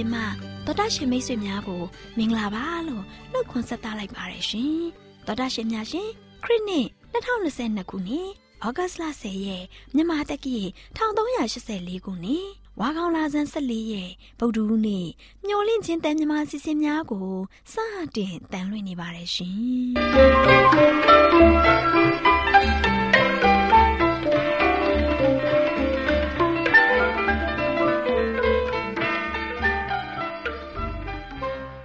င့်ချင်းတန်လွင့်စီစဉ်မှာတော်တာရှင်မိတ်ဆွေများကိုမင်္ဂလာပါလို့နှုတ်ခွန်းဆက်သလိုက်ပါရရှင်တော်တာရှင်များရှင်ခရစ်နှစ်2022ခုနှစ်ဩဂတ်လ10ရက်မြန်မာတက္ကီ1384ခုနှစ်ဝါခေါင်လာဇန်14ရက်ဗုဒ္ဓဟူးနေ့မျော်လင့်ခြင်းတန်မြမာစီစဉ်များကိုစတင်တန်လွှင့်နေပါတယ်ရှင်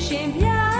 j'aime.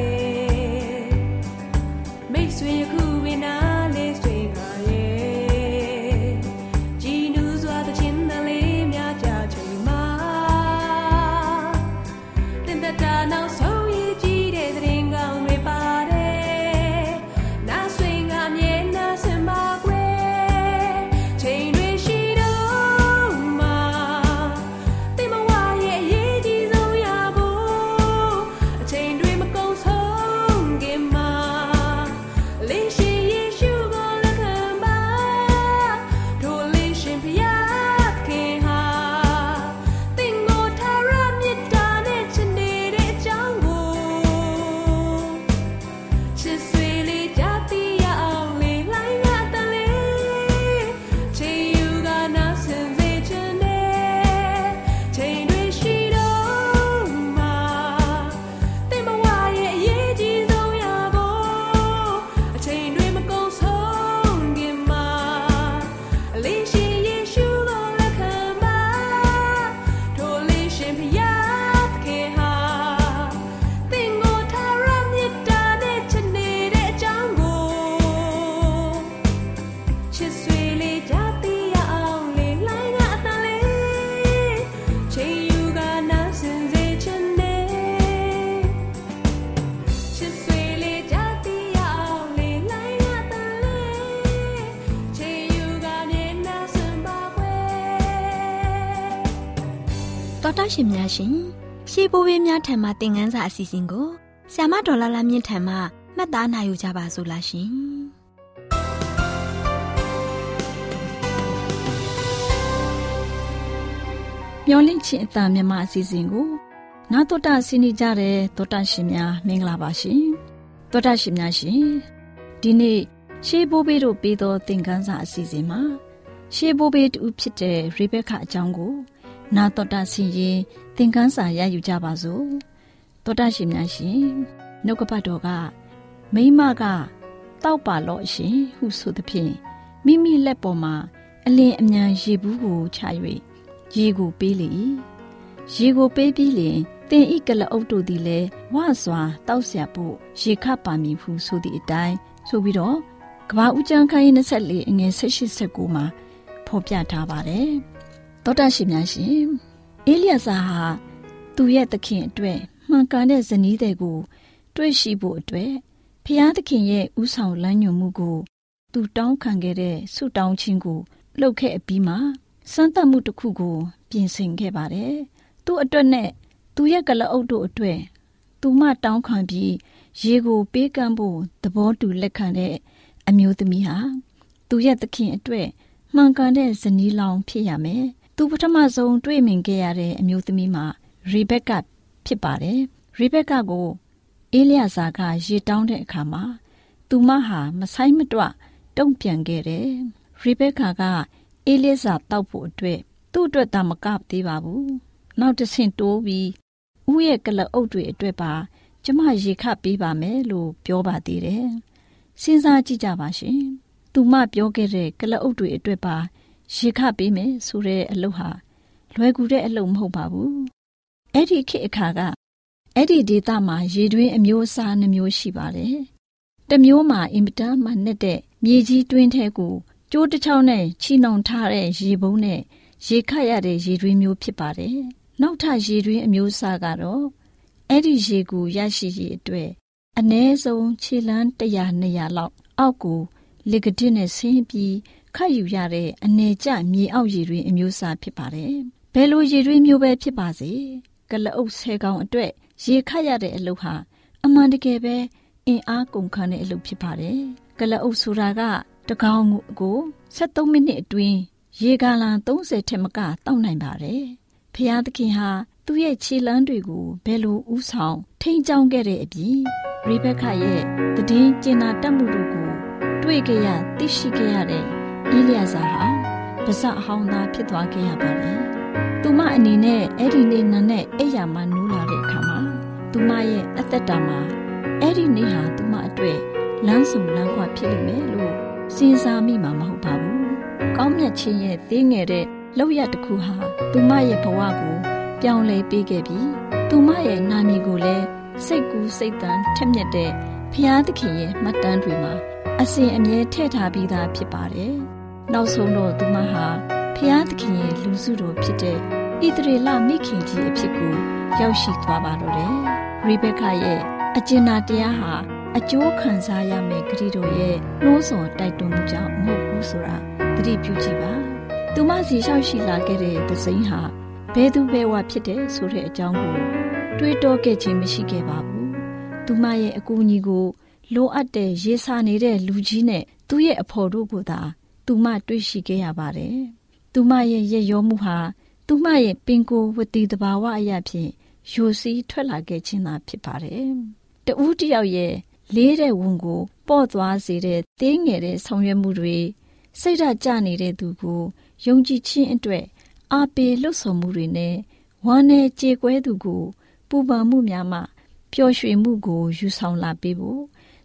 ် ရှင်များရှင်ရှေးဘိုးဘေးများထံမှသင်ခန်းစာအစီအစဉ်ကိုဆ iam ဒေါ်လာလာမြင့်ထံမှမှတ်သားနိုင်ယူကြပါစို့လားရှင်မျောလင့်ချင်းအတမြမအစီအစဉ်ကိုနာတော်တာဆင်းနေကြတဲ့တောတာရှင်များမင်္ဂလာပါရှင်တောတာရှင်များရှင်ဒီနေ့ရှေးဘိုးဘေးတို့ပေးသောသင်ခန်းစာအစီအစဉ်မှာရှေးဘိုးဘေးတူဖြစ်တဲ့ရေဘက်ခအကြောင်းကို နာတော်တာဆင်ရင်သင်ခန်းစာရယူကြပါစို့တော်တာရှင်များရှင်နှုတ်ကပတ်တော်ကမိမကတောက်ပါလော့ရှင်ဟုဆိုသဖြင့်မိမိလက်ပေါ်မှာအလင်းအမြန်ရေဘူးကိုချ၍ရေကိုပေးလေ၏ရေကိုပေးပြီးလျှင်တင်ဤကလအုပ်တို့သည်လည်းဝစွာတောက်ဆရာဖို့ရေခပါမည်ဟုဆိုသည့်အတိုင်းဆိုပြီးတော့ကဘာဦးကျန်းခိုင်း24အငယ်18 19မှာဖော်ပြထားပါတယ်။ သောတာရှင်များရှင်အေလိယစာဟာသူ့ရဲ့သခင်အတွက်မှန်ကန်တဲ့ဇနီးတဲ့ကို တွေ့ရှိဖို့အတွက်ဖျားသခင်ရဲ့ဥဆောင်လမ်းညွှန်မှုကို သူတောင်းခံခဲ့တဲ့ဆုတောင်းခြင်းကိုလှုပ်ခဲ့အပြီးမှာစမ်းသပ်မှုတစ်ခုကို ပြင်ဆင်ခဲ့ပါတယ်။သူ့အတွက်နဲ့သူရဲ့ကလအုပ်တို့အတွက်သူမတောင်းခံပြီးရေကိုပေးကမ်းဖို့သဘောတူလက်ခံတဲ့အမျိုးသမီးဟာသူရဲ့သခင်အတွက်မှန်ကန်တဲ့ဇနီးလောင်ဖြစ်ရမယ်။ သူပထမဆုံးတွေ့မြင်ခဲ့ရတဲ့အမျိုးသမီးမှာရီဘက်ကဖြစ်ပါတယ်။ရီဘက်ကကိုအေလျာဇာကရေတောင်းတဲ့အခါမှာသူမဟာမဆိုင်မတွတုံ့ပြန်ခဲ့တယ်။ရီဘက်ကာကအေလျာဇာတောက်ဖို့အတွက်သူ့အတွက်သာမကသေးပါဘူး။နောက်တစ်ဆင့်တိုးပြီးဥရဲ့ကလအုပ်တွေအတွက်ပါကျမရေခပေးပါမယ်လို့ပြောပါသေးတယ်။စဉ်းစားကြည့်ကြပါရှင်။သူမပြောခဲ့တဲ့ကလအုပ်တွေအတွက်ပါ ရေခပေးမယ်ဆိုတဲ့အလုပ်ဟာလွယ်ကူတဲ့အလုပ်မဟုတ်ပါဘူး။အဲ့ဒီခေတ်အခါကအဲ့ဒီဒေသမှာရေတွင်းအမျိုးအစားနှမျိုးရှိပါတယ်။တစ်မျိုးမှာအင်မတန်မှနဲ့တဲ့မြေကြီးတွင်းထဲကိုကျိုးတစ်ချောင်းနဲ့ချီနှောင်ထားတဲ့ရေပုံးနဲ့ရေခတ်ရတဲ့ရေတွင်းမျိုးဖြစ်ပါတယ်။နောက်ထပ်ရေတွင်းအမျိုးအစားကတော့အဲ့ဒီရေကိုရရှိရေးအတွက်အ ਨੇ ဆုံးခြေလန်း100 200လောက်အောက်ကိုလေကဒစ်နဲ့ဆင်းပြီး ခတ်ယူရတဲ့အနေကျမြေအောက်ရေတွင်းအမျိုးအစားဖြစ်ပါတယ်။ဘယ်လိုရေတွင်းမျိုးပဲဖြစ်ပါစေကလအုပ်ဆဲကောင်အတွက်ရေခတ်ရတဲ့အလုပ်ဟာအမှန်တကယ်ပဲအင်အားကုန်ခန်းတဲ့အလုပ်ဖြစ်ပါတယ်။ကလအုပ်ဆိုတာကတကောင်ကို73မိနစ်အတွင်းရေဂါလံ30ထက်မကတောက်နိုင်ပါတယ်။ဖျားသခင်ဟာသူ့ရဲ့ခြေလမ်းတွေကိုဘယ်လိုဥဆောင်ထိန်းချောင်းခဲ့တဲ့အပြင်ရိဘက်ခရဲ့တည်င်းကျင်နာတတ်မှုတို့ကိုတွေ့ကြရသိရှိခဲ့ရတဲ့ အီလျာဇာဟာပါဇက်ဟောင်းသားဖြစ်သွားခဲ့ရပါတယ်။သူမအနေနဲ့အဲ့ဒီနေ့နန်းနဲ့အိယာမနိုးလာတဲ့အခါမှာသူမရဲ့အသက်တာမှာအဲ့ဒီနေ့ဟာသူမအတွက်လမ်းဆုံလမ်းခွဖြစ်လိမ့်မယ်လို့စဉ်းစားမိမှာမဟုတ်ပါဘူး။ကောင်းမြတ်ခြင်းရဲ့သေးငယ်တဲ့လောက်ရတစ်ခုဟာသူမရဲ့ဘဝကိုပြောင်းလဲပေးခဲ့ပြီးသူမရဲ့နာမည်ကိုလည်းစိတ်ကူးစိတ်တမ်းထက်မြက်တဲ့ဖျားသခင်ရဲ့မှတ်တမ်းတွေမှာအစဉ်အမြဲထည့်ထားပြီးသားဖြစ်ပါတယ်။ နောက်ဆုံးတော့သူမဟာဖျားသခင်ရဲ့လူစုတော်ဖြစ်တဲ့ဣသရေလမိခင်ကြီးအဖြစ်ကိုရောက်ရှိသွားပါတော့တယ်။ရိဘက်ခရဲ့အကျဉ်းနာတရားဟာအကျိုးခံစားရမယ့်ဂရီတော်ရဲ့နှိုးဆော်တိုက်တွန်းမှုကြောင့်မဟုတ်ဘူးဆိုတာသတိပြုကြည့်ပါ။သူမစီလျှောက်ရှိလာခဲ့တဲ့သစိမ်းဟာဘဲသူဘဲဝဖြစ်တဲ့ဆိုတဲ့အကြောင်းကိုတွေးတောခဲ့ခြင်းမရှိခဲ့ပါဘူး။သူမရဲ့အကူအညီကိုလိုအပ်တဲ့ရေစာနေတဲ့လူကြီးနဲ့သူ့ရဲ့အဖော်တို့ကိုသာ သူမတွေ့ရှိခဲ့ရပါတယ်။သူမရဲ့ရရောမှုဟာသူမရဲ့ပင်ကိုဝတီတဘာဝအရာဖြင့်ယိုစီးထွက်လာခဲ့ခြင်းသာဖြစ်ပါတယ်။တဦးတယောက်ရဲ့လေးတဲ့ဝန်ကိုပေါ့သွားစေတဲ့တင်းငယ်တဲ့ဆောင်ရွက်မှုတွေစိတ်ဓာတ်ကျနေတဲ့သူကိုယုံကြည်ခြင်းအတွက်အာပေလွတ်ဆော်မှုတွေနဲ့ဝမ်းနဲ့ကြေကွဲသူကိုပူပန်မှုများမှပျော်ရွှင်မှုကိုယူဆောင်လာပေးဖို့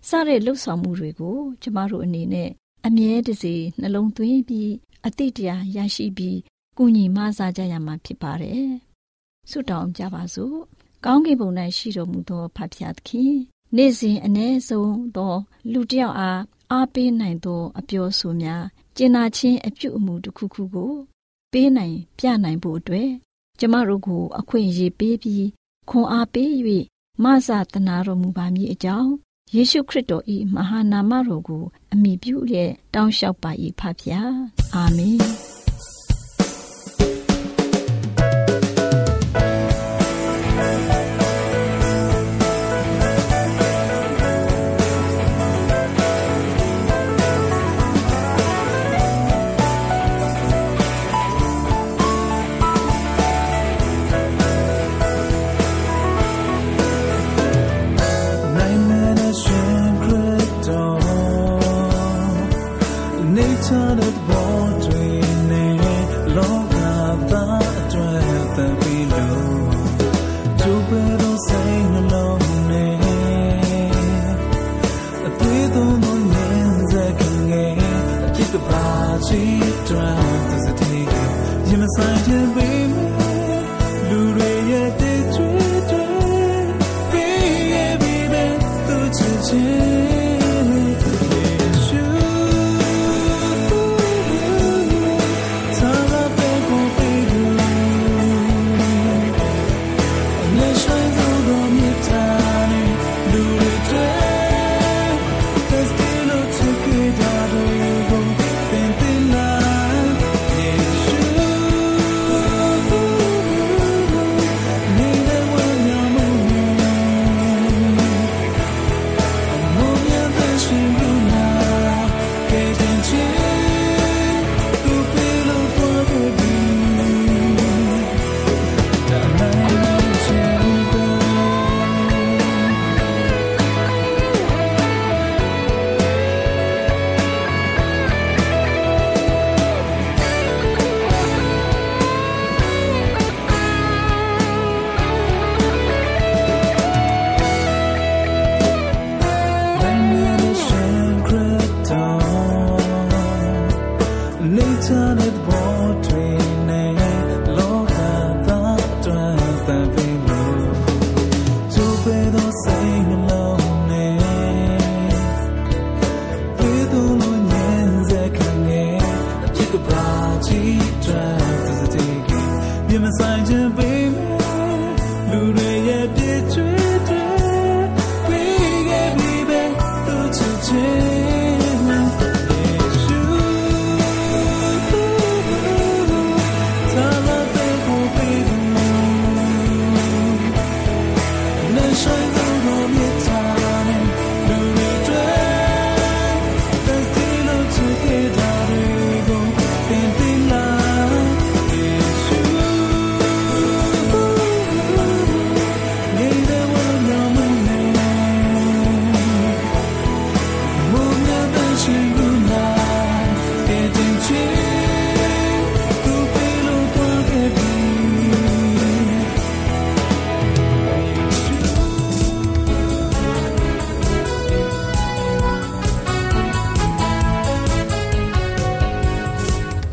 စတဲ့လှုပ်ဆောင်မှုတွေကို ကျမတို့အနေနဲ့ အမြဲတစေနှလုံးသွင်းပြီးအတိတရားရရှိပြီးကုညီမဆာကြရမှာဖြစ်ပါတယ်။ဆုတောင်းကြပါစို့။ကောင်းကင်ဘုံ၌ရှိတော်မူသောဖဖျားသခင်နေ့စဉ်အ ਨੇ ဆုံးသော လူတစ်ယောက်အားအားပေးနိုင်သော အပြောဆိုများကျင်နာခြင်းအပြုအမူတစ်ခုခုကို ပေးနိုင်ပြနိုင်ဖို့အတွက်ကျမတို့ကို အခွင့်အရေးပေးပြီးခွန်အားပေး၍မဆာတနာတော်မူပါမည်အကြောင်းယေရှုခရစ်တော်၏မဟာနာမတော်ကို အမိပြုလျက်တောင်းလျှောက်ပါ၏ဖဖျားအာမင် strength as a take you must find your way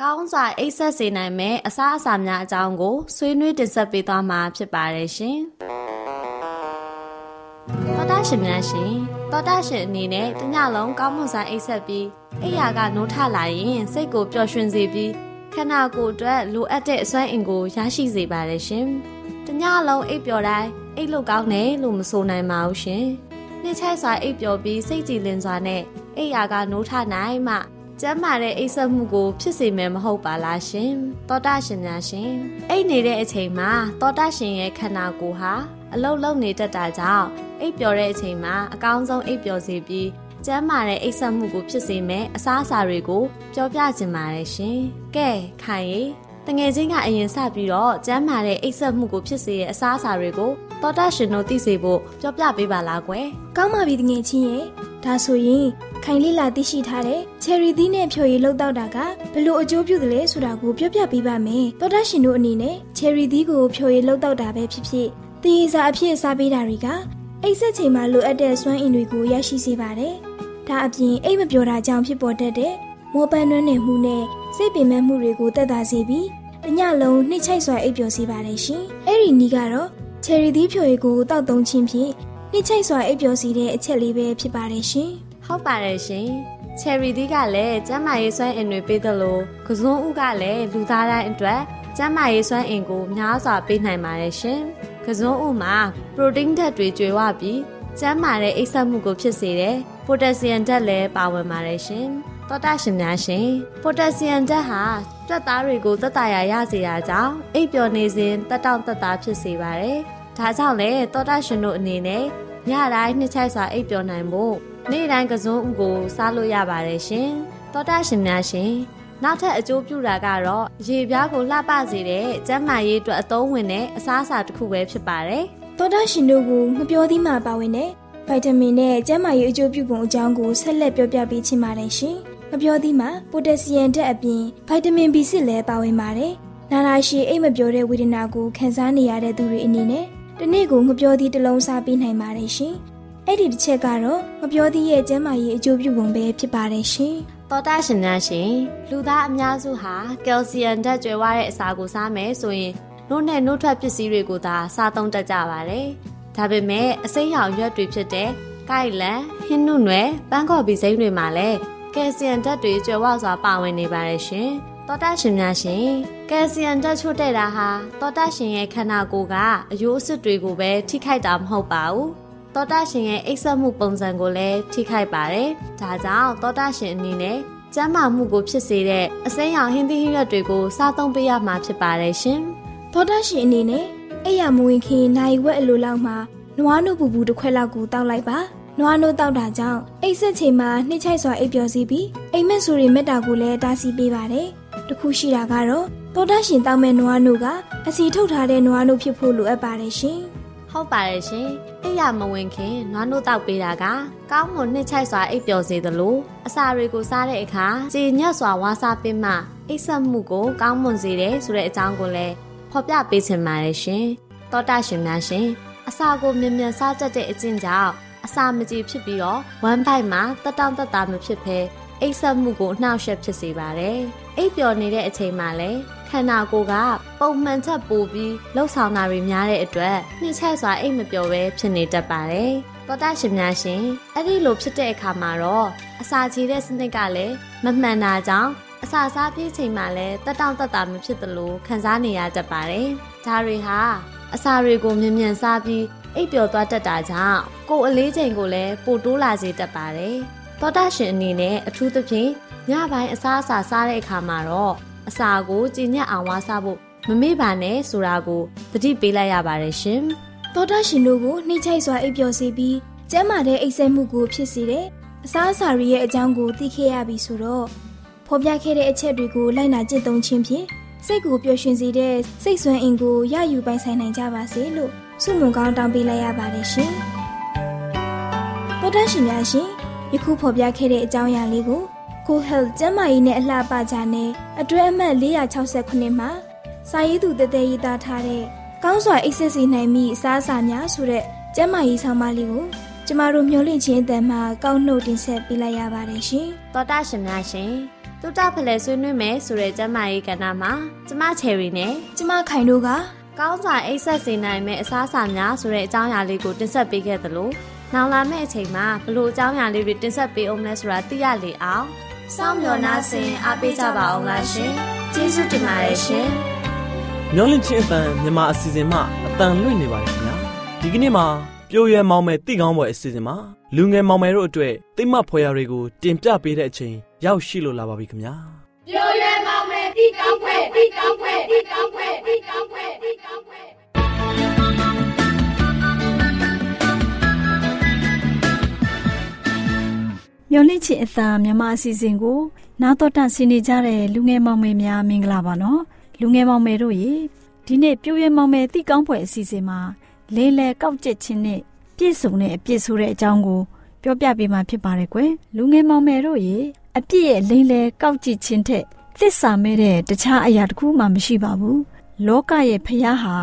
ကောင်းစွာအိတ်ဆက်စေနိုင်မဲ့အစားအစာများအကြောင်းကိုဆွေးနွေးတင်ဆက်ပေးသွားမှာဖြစ်ပါတယ်ရှင်တော်တာရှင်များရှင်တော်တာရှင်အနေနဲ့တညလုံးကောင်းမွန်စွာအိတ်ဆက်ပြီးအိယာကနိုးထလာရင်စိတ်ကိုပျော်ရွှင်စေပြီးခန္ဓာကိုယ်အတွက်လိုအပ်တဲ့အစွမ်းအင်ကိုရရှိစေပါတယ်ရှင်။တညလုံးအိပ်ပျော်တိုင်းအိတ်လို့ကောင်းတယ်လို့မဆိုနိုင်ပါဘူးရှင်။နှစ်ချိုက်စွာအိပ်ပျော်ပြီးစိတ်ကြည်လင်စွာနဲ့အိပ်ရာကနိုးထနိုင်မှ ကျမ်းမာတဲ့အိပ်စက်မှုကိုဖြစ်စေမယ်မဟုတ်ပါလားရှင်။သောတာရှင်များရှင်အိပ်နေတဲ့အချိန်မှာသောတာရှင်ရဲ့ခန္ဓာကိုယ်ဟာအလုတ်လုံနေတတ်တာကြောင့်အိပ်ပျော်တဲ့အချိန်မှာအကောင်းဆုံးအိပ်ပျော်စေပြီးကျမ်းမာတဲ့အိပ်စက်မှုကိုဖြစ်စေမယ်အစားအစာတွေကိုပြောပြချင်ပါတယ်ရှင်။ကဲခိုင်ရီတငယ်ချင်းကအရင်စပြီးတော့ကျမ်းမာတဲ့အိပ်စက်မှုကိုဖြစ်စေတဲ့အစားအစာတွေကိုတော်တာရှင်တို့သိစေဖို့ပြောပြပေးပါလားကွယ်။ကောင်းပါပြီတငယ်ချင်းရဲ့။ ဒါဆိုရင်ခိုင်လေးလာသိရှိထားတဲ့ချယ်ရီသီးနဲ့ဖြိုရည်လောက်တော့တာကဘလို့အကျိုးပြုသလဲဆိုတာကိုပြောပြပေးပါမယ်။တော်တာရှင်တို့အနေနဲ့ချယ်ရီသီးကိုဖြိုရည်လောက်တော့တာပဲဖြစ်ဖြစ်သီးစားအဖြစ်စားပေးတာတွေကအိပ်ဆက်ချိန်မှာလိုအပ်တဲ့စွမ်းအင်တွေကိုရရှိစေပါတယ်။ဒါအပြင်အိပ်မပျော်တာကြောင့်ဖြစ်ပေါ်တတ်တဲ့မောပန်းနှွမ်းနယ်မှုနဲ့စိတ်ပင်ပန်းမှုတွေကိုတက်တာစေပြီးတညလုံးနှိမ့်ချိုက်စွာအိပ်ပျော်စေပါတယ်ရှင်။အဲ့ဒီနီးကတော့ချယ်ရီသီးဖြိုရည်ကိုတောက်သုံးခြင်းဖြင့် နှိမ့်ချိုက်စွာအိပ်ပျော်စေတဲ့အချက်လေးပဲဖြစ်ပါတယ်ရှင်။ဟုတ်ပါတယ်ရှင်။ချယ်ရီသီးကလည်းကျန်းမာရေးစွမ်းအင်တွေပေးသလိုကစွန်းဥကလည်းလူသားတိုင်းအတွက်ကျန်းမာရေးစွမ်းအင်ကိုများစွာပေးနိုင်ပါတယ်ရှင်။ကစွန်းဥမှာပရိုတင်းဓာတ်တွေကျွေးဝပြီးကျန်းမာတဲ့အိပ်စက်မှုကိုဖြစ်စေတဲ့ပိုတက်ဆီယမ်ဓာတ်လည်းပါဝင်ပါတယ်ရှင်။သောတာရှင်များရှင်ပိုတက်ဆီယမ်ဓာတ်ဟာကြွက်သားတွေကိုသက်သာရာရစေတာကြောင့်အိပ်ပျော်နေစဉ်တက်တောင့်တက်တာဖြစ်စေပါတယ်။ ဒါကြောင့်လေသောတာရှင်တို့အနေနဲ့ညတိုင်းနှစ်ချိုက်စွာအိပ်ပျော်နိုင်ဖို့နေ့တိုင်းကစုံဥကိုစားလို့ရပါတယ်ရှင်။သောတာရှင်များရှင်နောက်ထပ်အကျိုးပြုတာကတော့ရေပြားကိုလှပစေတဲ့ကျန်းမာရေးအတွက်အသုံးဝင်တဲ့အစားအစာတစ်ခုပဲဖြစ်ပါတယ်။သောတာရှင်တို့ကမပြောသီးမှပါဝင်တဲ့ဗိုက်တာမင်နဲ့ကျန်းမာရေးအကျိုးပြုပုံအကြောင်းကိုဆက်လက်ပြောပြပေးချင်ပါတယ်ရှင်။မပြောသီးမှာပိုတက်ဆီယမ်ဓာတ်အပြင်ဗိုက်တာမင် B6 လည်းပါဝင်ပါတယ်။နာနာရှည်အိတ်မပြောတဲ့ဝေဒနာကိုခံစားနေရတဲ့သူတွေအနေနဲ့ ဒီနေ့ကိုငပြောသီးတစ်လုံးစားပေးနိုင်ပါတယ်ရှင်။အဲ့ဒီတစ်ချက်ကတော့ငပြောသီးရဲ့ကျန်းမာရေးအကျိုးပြုပုံပဲဖြစ်ပါတယ်ရှင်။သောတာရှင်များရှင်လူသားအများစုဟာကယ်လ်ဆီယမ်ဓာတ်ကြွယ်ဝတဲ့အစာကိုစားမယ်ဆိုရင်နှုတ်နဲ့နှုတ်ထွက်ပစ္စည်းတွေကိုသာစားသုံးတတ်ကြပါတယ်။ဒါပေမဲ့အစိမ်းရောင်ရွက်တွေဖြစ်တဲ့ကိုက်လန်ဟင်းနုနွယ်ပန်းကော်ပီစိမ်းတွေမှာလည်းကယ်လ်ဆီယမ်ဓာတ်တွေကြွယ်ဝစွာပါဝင်နေပါတယ်ရှင်။ သောတာရှင်များရှင်ကယ်လ်ဆီယမ်ဓာတ်ချို့တဲ့တာဟာသောတာရှင်ရဲ့ခန္ဓာကိုယ်ကအယိုးအဆစ်တွေကိုပဲထိခိုက်တာမဟုတ်ပါဘူး။သောတာရှင်ရဲ့အိပ်စက်မှုပုံစံကိုလည်းထိခိုက်ပါတယ်။ဒါကြောင့်သောတာရှင်အနေနဲ့ကျန်းမာမှုကိုဖြစ်စေတဲ့အစိမ်းရောင်ဟင်းသီးဟင်းရွက်တွေကိုစားသုံးပေးရမှာဖြစ်ပါတယ်ရှင်။သောတာရှင်အနေနဲ့အိယာမဝင်ခင်နိုင်ဝက်အလိုလောက်မှာနွားနို့ပူပူတစ်ခွက်လောက်ကိုတောက်လိုက်ပါ။နွားနို့တောက်တာကြောင့်အိတ်ဆက်ချိန်မှာနှိမ့်ချိုက်စွာအိပ်ပျော်စီပြီးအိမ်မက်ဆူရီမေတ္တာကိုလည်းတားဆီးပေးပါတယ်။ တခုရှိတာကတော့သောတာရှင်တောက်မဲ့နွားနို့ကအစီထုတ်ထားတဲ့နွားနို့ဖြစ်ဖို့လိုအပ်ပါတယ်ရှင်။ဟုတ်ပါတယ်ရှင်။အိယာမဝင်ခင်နွားနို့တောက်ပေးတာကကောင်းမွန်နှိမ့်ချိုက်စွာအိပ်ပျော်စေသလိုအစာတွေကိုစားတဲ့အခါကြည်ညက်စွာဝါစားပေးမှအိပ်ဆက်မှုကိုကောင်းမွန်စေတယ်ဆိုတဲ့အကြောင်းကိုလည်းဖော်ပြပေးချင်ပါတယ်ရှင်။သောတာရှင်များရှင်အစာကိုမြင်မြန်စားတတ်တဲ့အကျင့်ကြောင့်အစာမကြေဖြစ်ပြီးတော့ဝမ်းပိုက်မှာတက်တောင့်တက်တာမဖြစ်ဘဲအိပ်ဆက်မှုကိုအနှောက်အယှက်ဖြစ်စေပါတယ်။ အိပ်ပျော်နေတဲ့အချိန်မှာလည်းခန္ဓာကိုယ်ကပုံမှန်ချက်ပိုပြီးလှုပ်ဆောင်တာတွေများတဲ့အတွက်နှိမ့်ချက်စွာအိပ်မပျော်ပဲဖြစ်နေတတ်ပါတယ်။သောတာရှင်များရှင်အဲ့ဒီလိုဖြစ်တဲ့အခါမှာတော့အစာချေတဲ့စနစ်ကလည်းမမှန်တာကြောင့်အစာစားပြေးချိန်မှာလည်းတက်တောင့်တက်တာမဖြစ်သလိုခံစားနေရတတ်ပါတယ်။ဒါတွေဟာအစာတွေကိုမြင်မြန်စားပြီးအိပ်ပျော်သွားတတ်တာကြောင့်ကိုယ်အလေးချိန်ကိုလည်းပိုတိုးလာစေတတ်ပါတယ်။သောတာရှင်အနေနဲ့အထူးသဖြင့် ညပိုင်းအစားအစာစားတဲ့အခါမှာတော့အစာကိုကြည်ညက်အောင်ဝါစားဖို့မမေ့ပါနဲ့ဆိုတာကိုသတိပေးလိုက်ရပါတယ်ရှင်။သောတာရှင်တို့ကိုနှိမ့်ချိုက်စွာအိပ်ပျော်စေပြီးကျန်းမာတဲ့အိပ်စက်မှုကိုဖြစ်စေတဲ့အစားအစာတွေရဲ့အကြောင်းကိုသိခဲ့ရပြီဆိုတော့ဖော်ပြခဲ့တဲ့အချက်တွေကိုလိုက်နာကျင့်သုံးခြင်းဖြင့်စိတ်ကိုပျော်ရွှင်စေတဲ့စိတ်ဆွမ်းအင်ကိုရယူပိုင်ဆိုင်နိုင်ကြပါစေလို့ဆုမွန်ကောင်းတောင်းပေးလိုက်ရပါတယ်ရှင်။တော်တတ်ရှင်များရှင်ယခုဖော်ပြခဲ့တဲ့အကြောင်းအရာလေးကို ကိုဟဲလ်ကျမ်းမာရေးနဲ့အလှပကြနဲ့အတွဲအမှတ်469မှာစာရေးသူတသက်ရေးသားထားတဲ့ကောင်းစွာအိတ်ဆက်စီနိုင်မိအစားအစာများဆိုတဲ့ကျမ်းမာရေးဆောင်မလေးကိုကျမတို့မျှဝင့်ခြင်းအတန်မှာကောက်နှုတ်တင်ဆက်ပေးလိုက်ရပါတယ်ရှင်။တော်တာရှင်များရှင်တုတဖလဲဆွေးနွေးမယ်ဆိုတဲ့ကျမ်းမာရေးကဏ္ဍမှာကျမချယ်ရီနဲ့ကျမခိုင်တို့ကကောင်းစွာအိတ်ဆက်စေနိုင်မယ့်အစားအစာများဆိုတဲ့အကြောင်းအရာလေးကိုတင်ဆက်ပေးခဲ့သလိုနောက်လာမယ့်အချိန်မှာဘလို့အကြောင်းအရာလေးတွေတင်ဆက်ပေးအောင်လဲဆိုတာသိရလေအောင် စောင့်မျှော်နှားဆင်အားပေးကြပါအောင်လားရှင်ကျေးဇူးတင်ပါတယ်ရှင်မျောလင့်ချင်းအပန်မြန်မာအစီအစဉ်မှအတန်လွင့်နေပါတယ်ခင်ဗျာဒီကနေ့မှာပြိုရွယ်မောင်မယ်တိကောင်းပွဲအစီအစဉ်မှာလူငယ်မောင်မယ်တို့အတွက်တိတ်မဖွယ်ရာတွေကိုတင်ပြပေးတဲ့အချိန်ရောက်ရှိလို့လာပါပြီခင်ဗျာပြိုရွယ်မောင်မယ်တိကောင်းပွဲတိကောင်းပွဲတိကောင်းပွဲတိကောင်းပွဲတိကောင်းပွဲ မျော်လင့်ချင်အသာမြမအစီအစဉ်ကို နာတော်တာဆင်းနေကြတဲ့လူငယ်မောင်မယ်များမင်္ဂလာပါနော်လူငယ်မောင်မယ်တို့ရေဒီနေ့ပြိုရဲမောင်မယ်တိကောင်းပွဲအစီအစဉ်မှာလေးလဲကောက်ကျစ်ခြင်းနဲ့ပြည့်စုံတဲ့အပြည့်ဆိုတဲ့အကြောင်းကိုပြောပြပေးမှာဖြစ်ပါတယ်ကွယ်လူငယ်မောင်မယ်တို့ရေအပြည့်ရဲ့လိမ့်လဲကောက်ကြည့်ခြင်းထက်သစ္စာမဲ့တဲ့တခြားအရာတစ်ခုမှမရှိပါဘူးလောကရဲ့ဖျားဟာ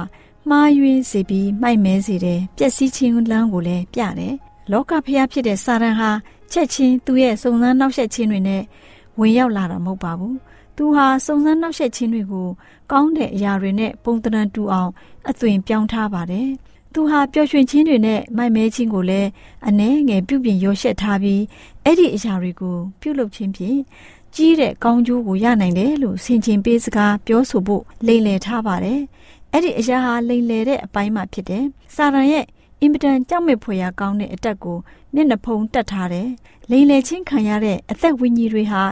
မှားယွင်းစေပြီးမိုက်မဲစေတယ်ပျက်စီးခြင်းလမ်းကိုလည်းပြတယ်လောကဖျားဖြစ်တဲ့စာရန်ဟာ ချက်ချင်းသူ့ရဲ့စုံစမ်းနှောက်ယှက်ခြင်းတွေနဲ့ဝင်ရောက်လာတာမဟုတ်ပါဘူးသူဟာစုံစမ်းနှောက်ယှက်ခြင်းတွေကိုကောင်းတဲ့အရာတွေနဲ့ပုံတံတူအောင်အသွင်ပြောင်းထားပါတယ်သူဟာပျော်ရွှင်ခြင်းတွေနဲ့မိုက်မဲခြင်းကိုလည်းအနှဲငယ်ပြုပြင်ရောရှက်ထားပြီးအဲ့ဒီအရာတွေကိုပြုလုပ်ခြင်းဖြင့်ကြီးတဲ့ကောင်းကျိုးကိုရနိုင်တယ်လို့ဆင်ခြင်ပေးစကားပြောဆိုဖို့လိမ်လည်ထားပါတယ်။အဲ့ဒီအရာဟာလိမ်လည်တဲ့အပိုင်းမှဖြစ်တယ်။စာရန်ရဲ့အင်မတန်ကြောက်မဲ့ဖွယ်ရာကောင်းတဲ့အတက်ကို မျက်နှာဖုံးတက်ထားတယ်။လိမ်လည်ချင်းခံရတဲ့အသက်ဝိညာဉ်တွေဟာ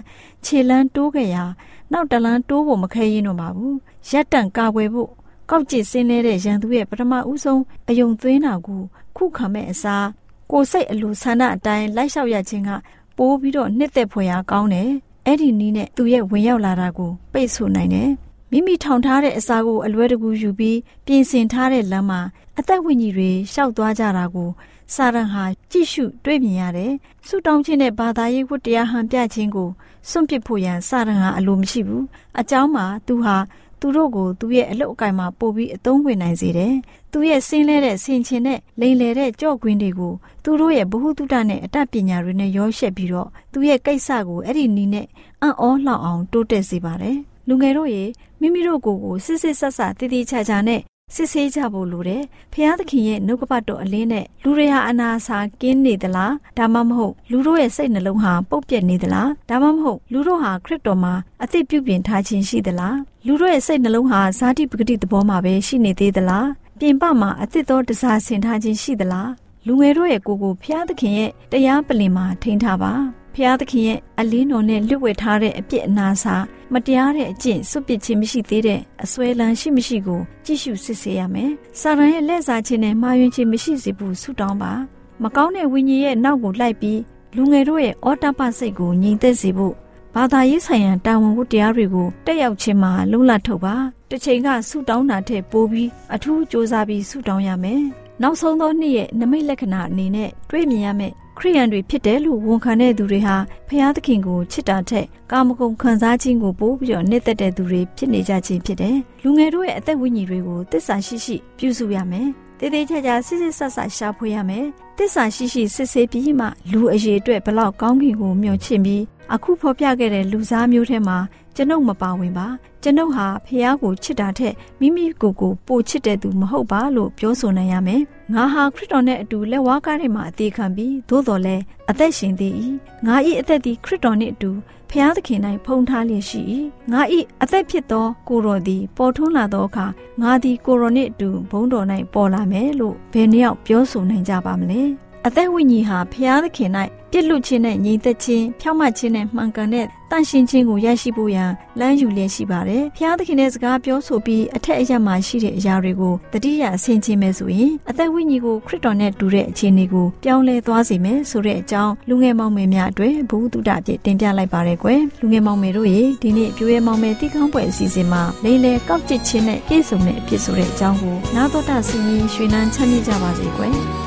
ခြေလန်းတိုးခဲ့ရာနောက်တလန်းတိုးဖို့မခဲရင်တော့ပါဘူး။ရက်တန့်ကာဝယ်ဖို့ကောက်ကျစ်စင်းလဲတဲ့ရန်သူရဲ့ပထမဦးဆုံးအယုံသွင်းတာကိုခုခံမဲ့အစားကိုစိတ်အလိုဆန္ဒအတိုင်းလိုက်လျှောက်ရခြင်းကပိုးပြီးတော့နှစ်သက်ဖွယ်ရာကောင်းတယ်အဲ့ဒီနီးနဲ့သူရဲ့ဝင်ရောက်လာတာကိုပိတ်ဆို့နိုင်တယ်မိမိထောင်ထားတဲ့အစာကိုအလွဲတကူယူပြီးပြင်ဆင်ထားတဲ့လမ်းမှာအသက်ဝိညာဉ်တွေရှောက်သွားကြတာကို စာရန်ဟာကြည့်ရှုတွေ့မြင်ရတယ်။ဆုတောင်းခြင်းနဲ့ဘာသာရေးဝတ္တရားဟန်ပြခြင်းကိုစွန့်ပစ်ဖို့ရန်စာရန်ဟာအလိုမရှိဘူး။အကြောင်းမှာသူဟာသူတို့ကိုသူ့ရဲ့အလုတ်အကင်မှာပို့ပြီးအသုံးဝင်နိုင်စေတယ်။သူရဲ့ဆင်းလဲတဲ့ဆင်ခြင်တဲ့လိန်လေတဲ့ကြော့ကွင်းတွေကိုသူတို့ရဲ့ဘ ഹു တုတနဲ့အတတ်ပညာတွေနဲ့ရောရှက်ပြီးတော့သူရဲ့ကိစ္စကိုအဲ့ဒီနီးနဲ့အံ့ဩလှအောင်တိုးတက်စေပါတယ်။လူငယ်တို့ရေမိမိတို့ကိုယ်ကိုစစ်စစ်ဆက်ဆက်တည်တည်ချာချာနဲ့ စစ်ဆေးကြဖို့လိုတယ်။ဖျားသခင်ရဲ့နှုတ်ကပတ်တော်အလင်းနဲ့လူတွေဟာအနာစာကင်းနေသလားဒါမှမဟုတ်လူတို့ရဲ့စိတ်နှလုံးဟာပုတ်ပြက်နေသလားဒါမှမဟုတ်လူတို့ဟာခရစ်တော်မှာအသက်ပြုပြင်ထားခြင်းရှိသလားလူတို့ရဲ့စိတ်နှလုံးဟာဇာတိပဂတိသဘောမှာပဲရှိနေသေးသလားပြင်ပမှာအသက်သောတစားဆင်ထားခြင်းရှိသလားလူငယ်တို့ရဲ့ကိုယ်ကိုဖျားသခင်ရဲ့တရားပလင်မှာထိန်းထားပါ ဖျားသခင်ရဲ့အလင်းတော်နဲ့လွတ်ဝဲထားတဲ့အပြစ်အနာစာမတရားတဲ့အကျင့်စွန့်ပစ်ခြင်းမရှိသေးတဲ့အစွဲလန်းရှိမရှိကိုကြည့်ရှုစစ်ဆေးရမယ်။စာရန်ရဲ့လက်စားခြင်းနဲ့မှားယွင်းခြင်းမရှိစေဘူးဆုတောင်းပါ။မကောင်းတဲ့ဝိညာဉ်ရဲ့နောက်ကိုလိုက်ပြီးလူငယ်တို့ရဲ့အောတပစိတ်ကိုငြိမ်သက်စေဖို့ဘာသာရေးဆိုင်ရာတာဝန်ဝတ္တရားတွေကိုတက်ရောက်ခြင်းမှာလုံလထုတ်ပါ။တစ်ချိန်ကဆုတောင်းတာထက်ပိုပြီးအထူးစ조사ပြီးဆုတောင်းရမယ်။ နောက်ဆုံးသောနေ့ရဲ့နမိတ်လက္ခဏာအနေနဲ့တွေ့မြင်ရမယ့်ခရိယန်တွေဖြစ်တယ်လို့ဝန်ခံတဲ့သူတွေဟာဖျားသခင်ကိုချစ်တာထက်ကာမဂုဏ်ခံစားခြင်းကိုပို့ပြီးတော့နှစ်သက်တဲ့သူတွေဖြစ်နေကြခြင်းဖြစ်တယ်။လူငယ်တို့ရဲ့အသက်ဝိညာဉ်တွေကိုတစ္ဆာရှိရှိပြုစုရမယ်။တည်တည်ချာချာစစ်စစ်ဆက်ဆက်ရှာဖွေရမယ်။တစ္ဆာရှိရှိစစ်ဆေးပြီးမှလူအရေးအတွက်ဘလောက်ကောင်းကင်ကိုမျှော်ချင်ပြီးအခုဖော်ပြခဲ့တဲ့လူစားမျိုးထဲမှာ ကျွန်ုပ်မပါဝင်ပါကျွန်ုပ်ဟာဖះကိုချစ်တာထက်မိမိကိုယ်ကိုပိုချစ်တဲ့သူမဟုတ်ပါလို့ပြောဆိုနိုင်ရမယ်ငါဟာခရစ်တော်နဲ့အတူလက်ဝါးကားထဲမှာအသေးခံပြီးသို့တော်လဲအသက်ရှင်သေး၏ငါ၏အသက်သည်ခရစ်တော်နှင့်အတူဖျားသခင်၌ဖုံးထားလျက်ရှိ၏ငါ၏အသက်ဖြစ်သောကိုတော်သည်ပေါ်ထွန်းလာသောအခါငါသည်ကိုတော်နှင့်အတူဘုန်းတော်၌ပေါ်လာမယ်လို့ဘယ်နှယောက်ပြောဆိုနိုင်ကြပါမလဲ အသက်ဝိညာဉ်ဟာဖျားသခင်၌ပြစ်လွတ်ခြင်းနဲ့ညီသက်ခြင်းဖြောင့်မတ်ခြင်းနဲ့မှန်ကန်တဲ့တန့်ရှင်းခြင်းကိုရရှိဖို့ရန်လမ်းယူလျက်ရှိပါတယ်။ဖျားသခင်ရဲ့စကားပြောဆိုပြီးအထက်အရမှာရှိတဲ့အရာတွေကိုတတိယဆင်ခြင်မယ်ဆိုရင်အသက်ဝိညာဉ်ကိုခရစ်တော်နဲ့တူတဲ့အခြေအနေကိုပြောင်းလဲသွားစေမယ်ဆိုတဲ့အကြောင်းလူငယ်မောင်မယ်များအတွက်ဘုဟုတုတအဖြစ်တင်ပြလိုက်ပါရယ်ကွယ်။လူငယ်မောင်မယ်တို့ရေဒီနေ့ပြိုးရဲမောင်မယ်တိကောင်းပွဲအစီအစဉ်မှာလိမ့်လေကောက်ကျစ်ခြင်းနဲ့ပြည့်စုံတဲ့အဖြစ်ဆိုတဲ့အကြောင်းကိုနာတော်တာဆင်ရင်ရွှေနှန်းချမ်းမြေ့ကြပါစေကွယ်။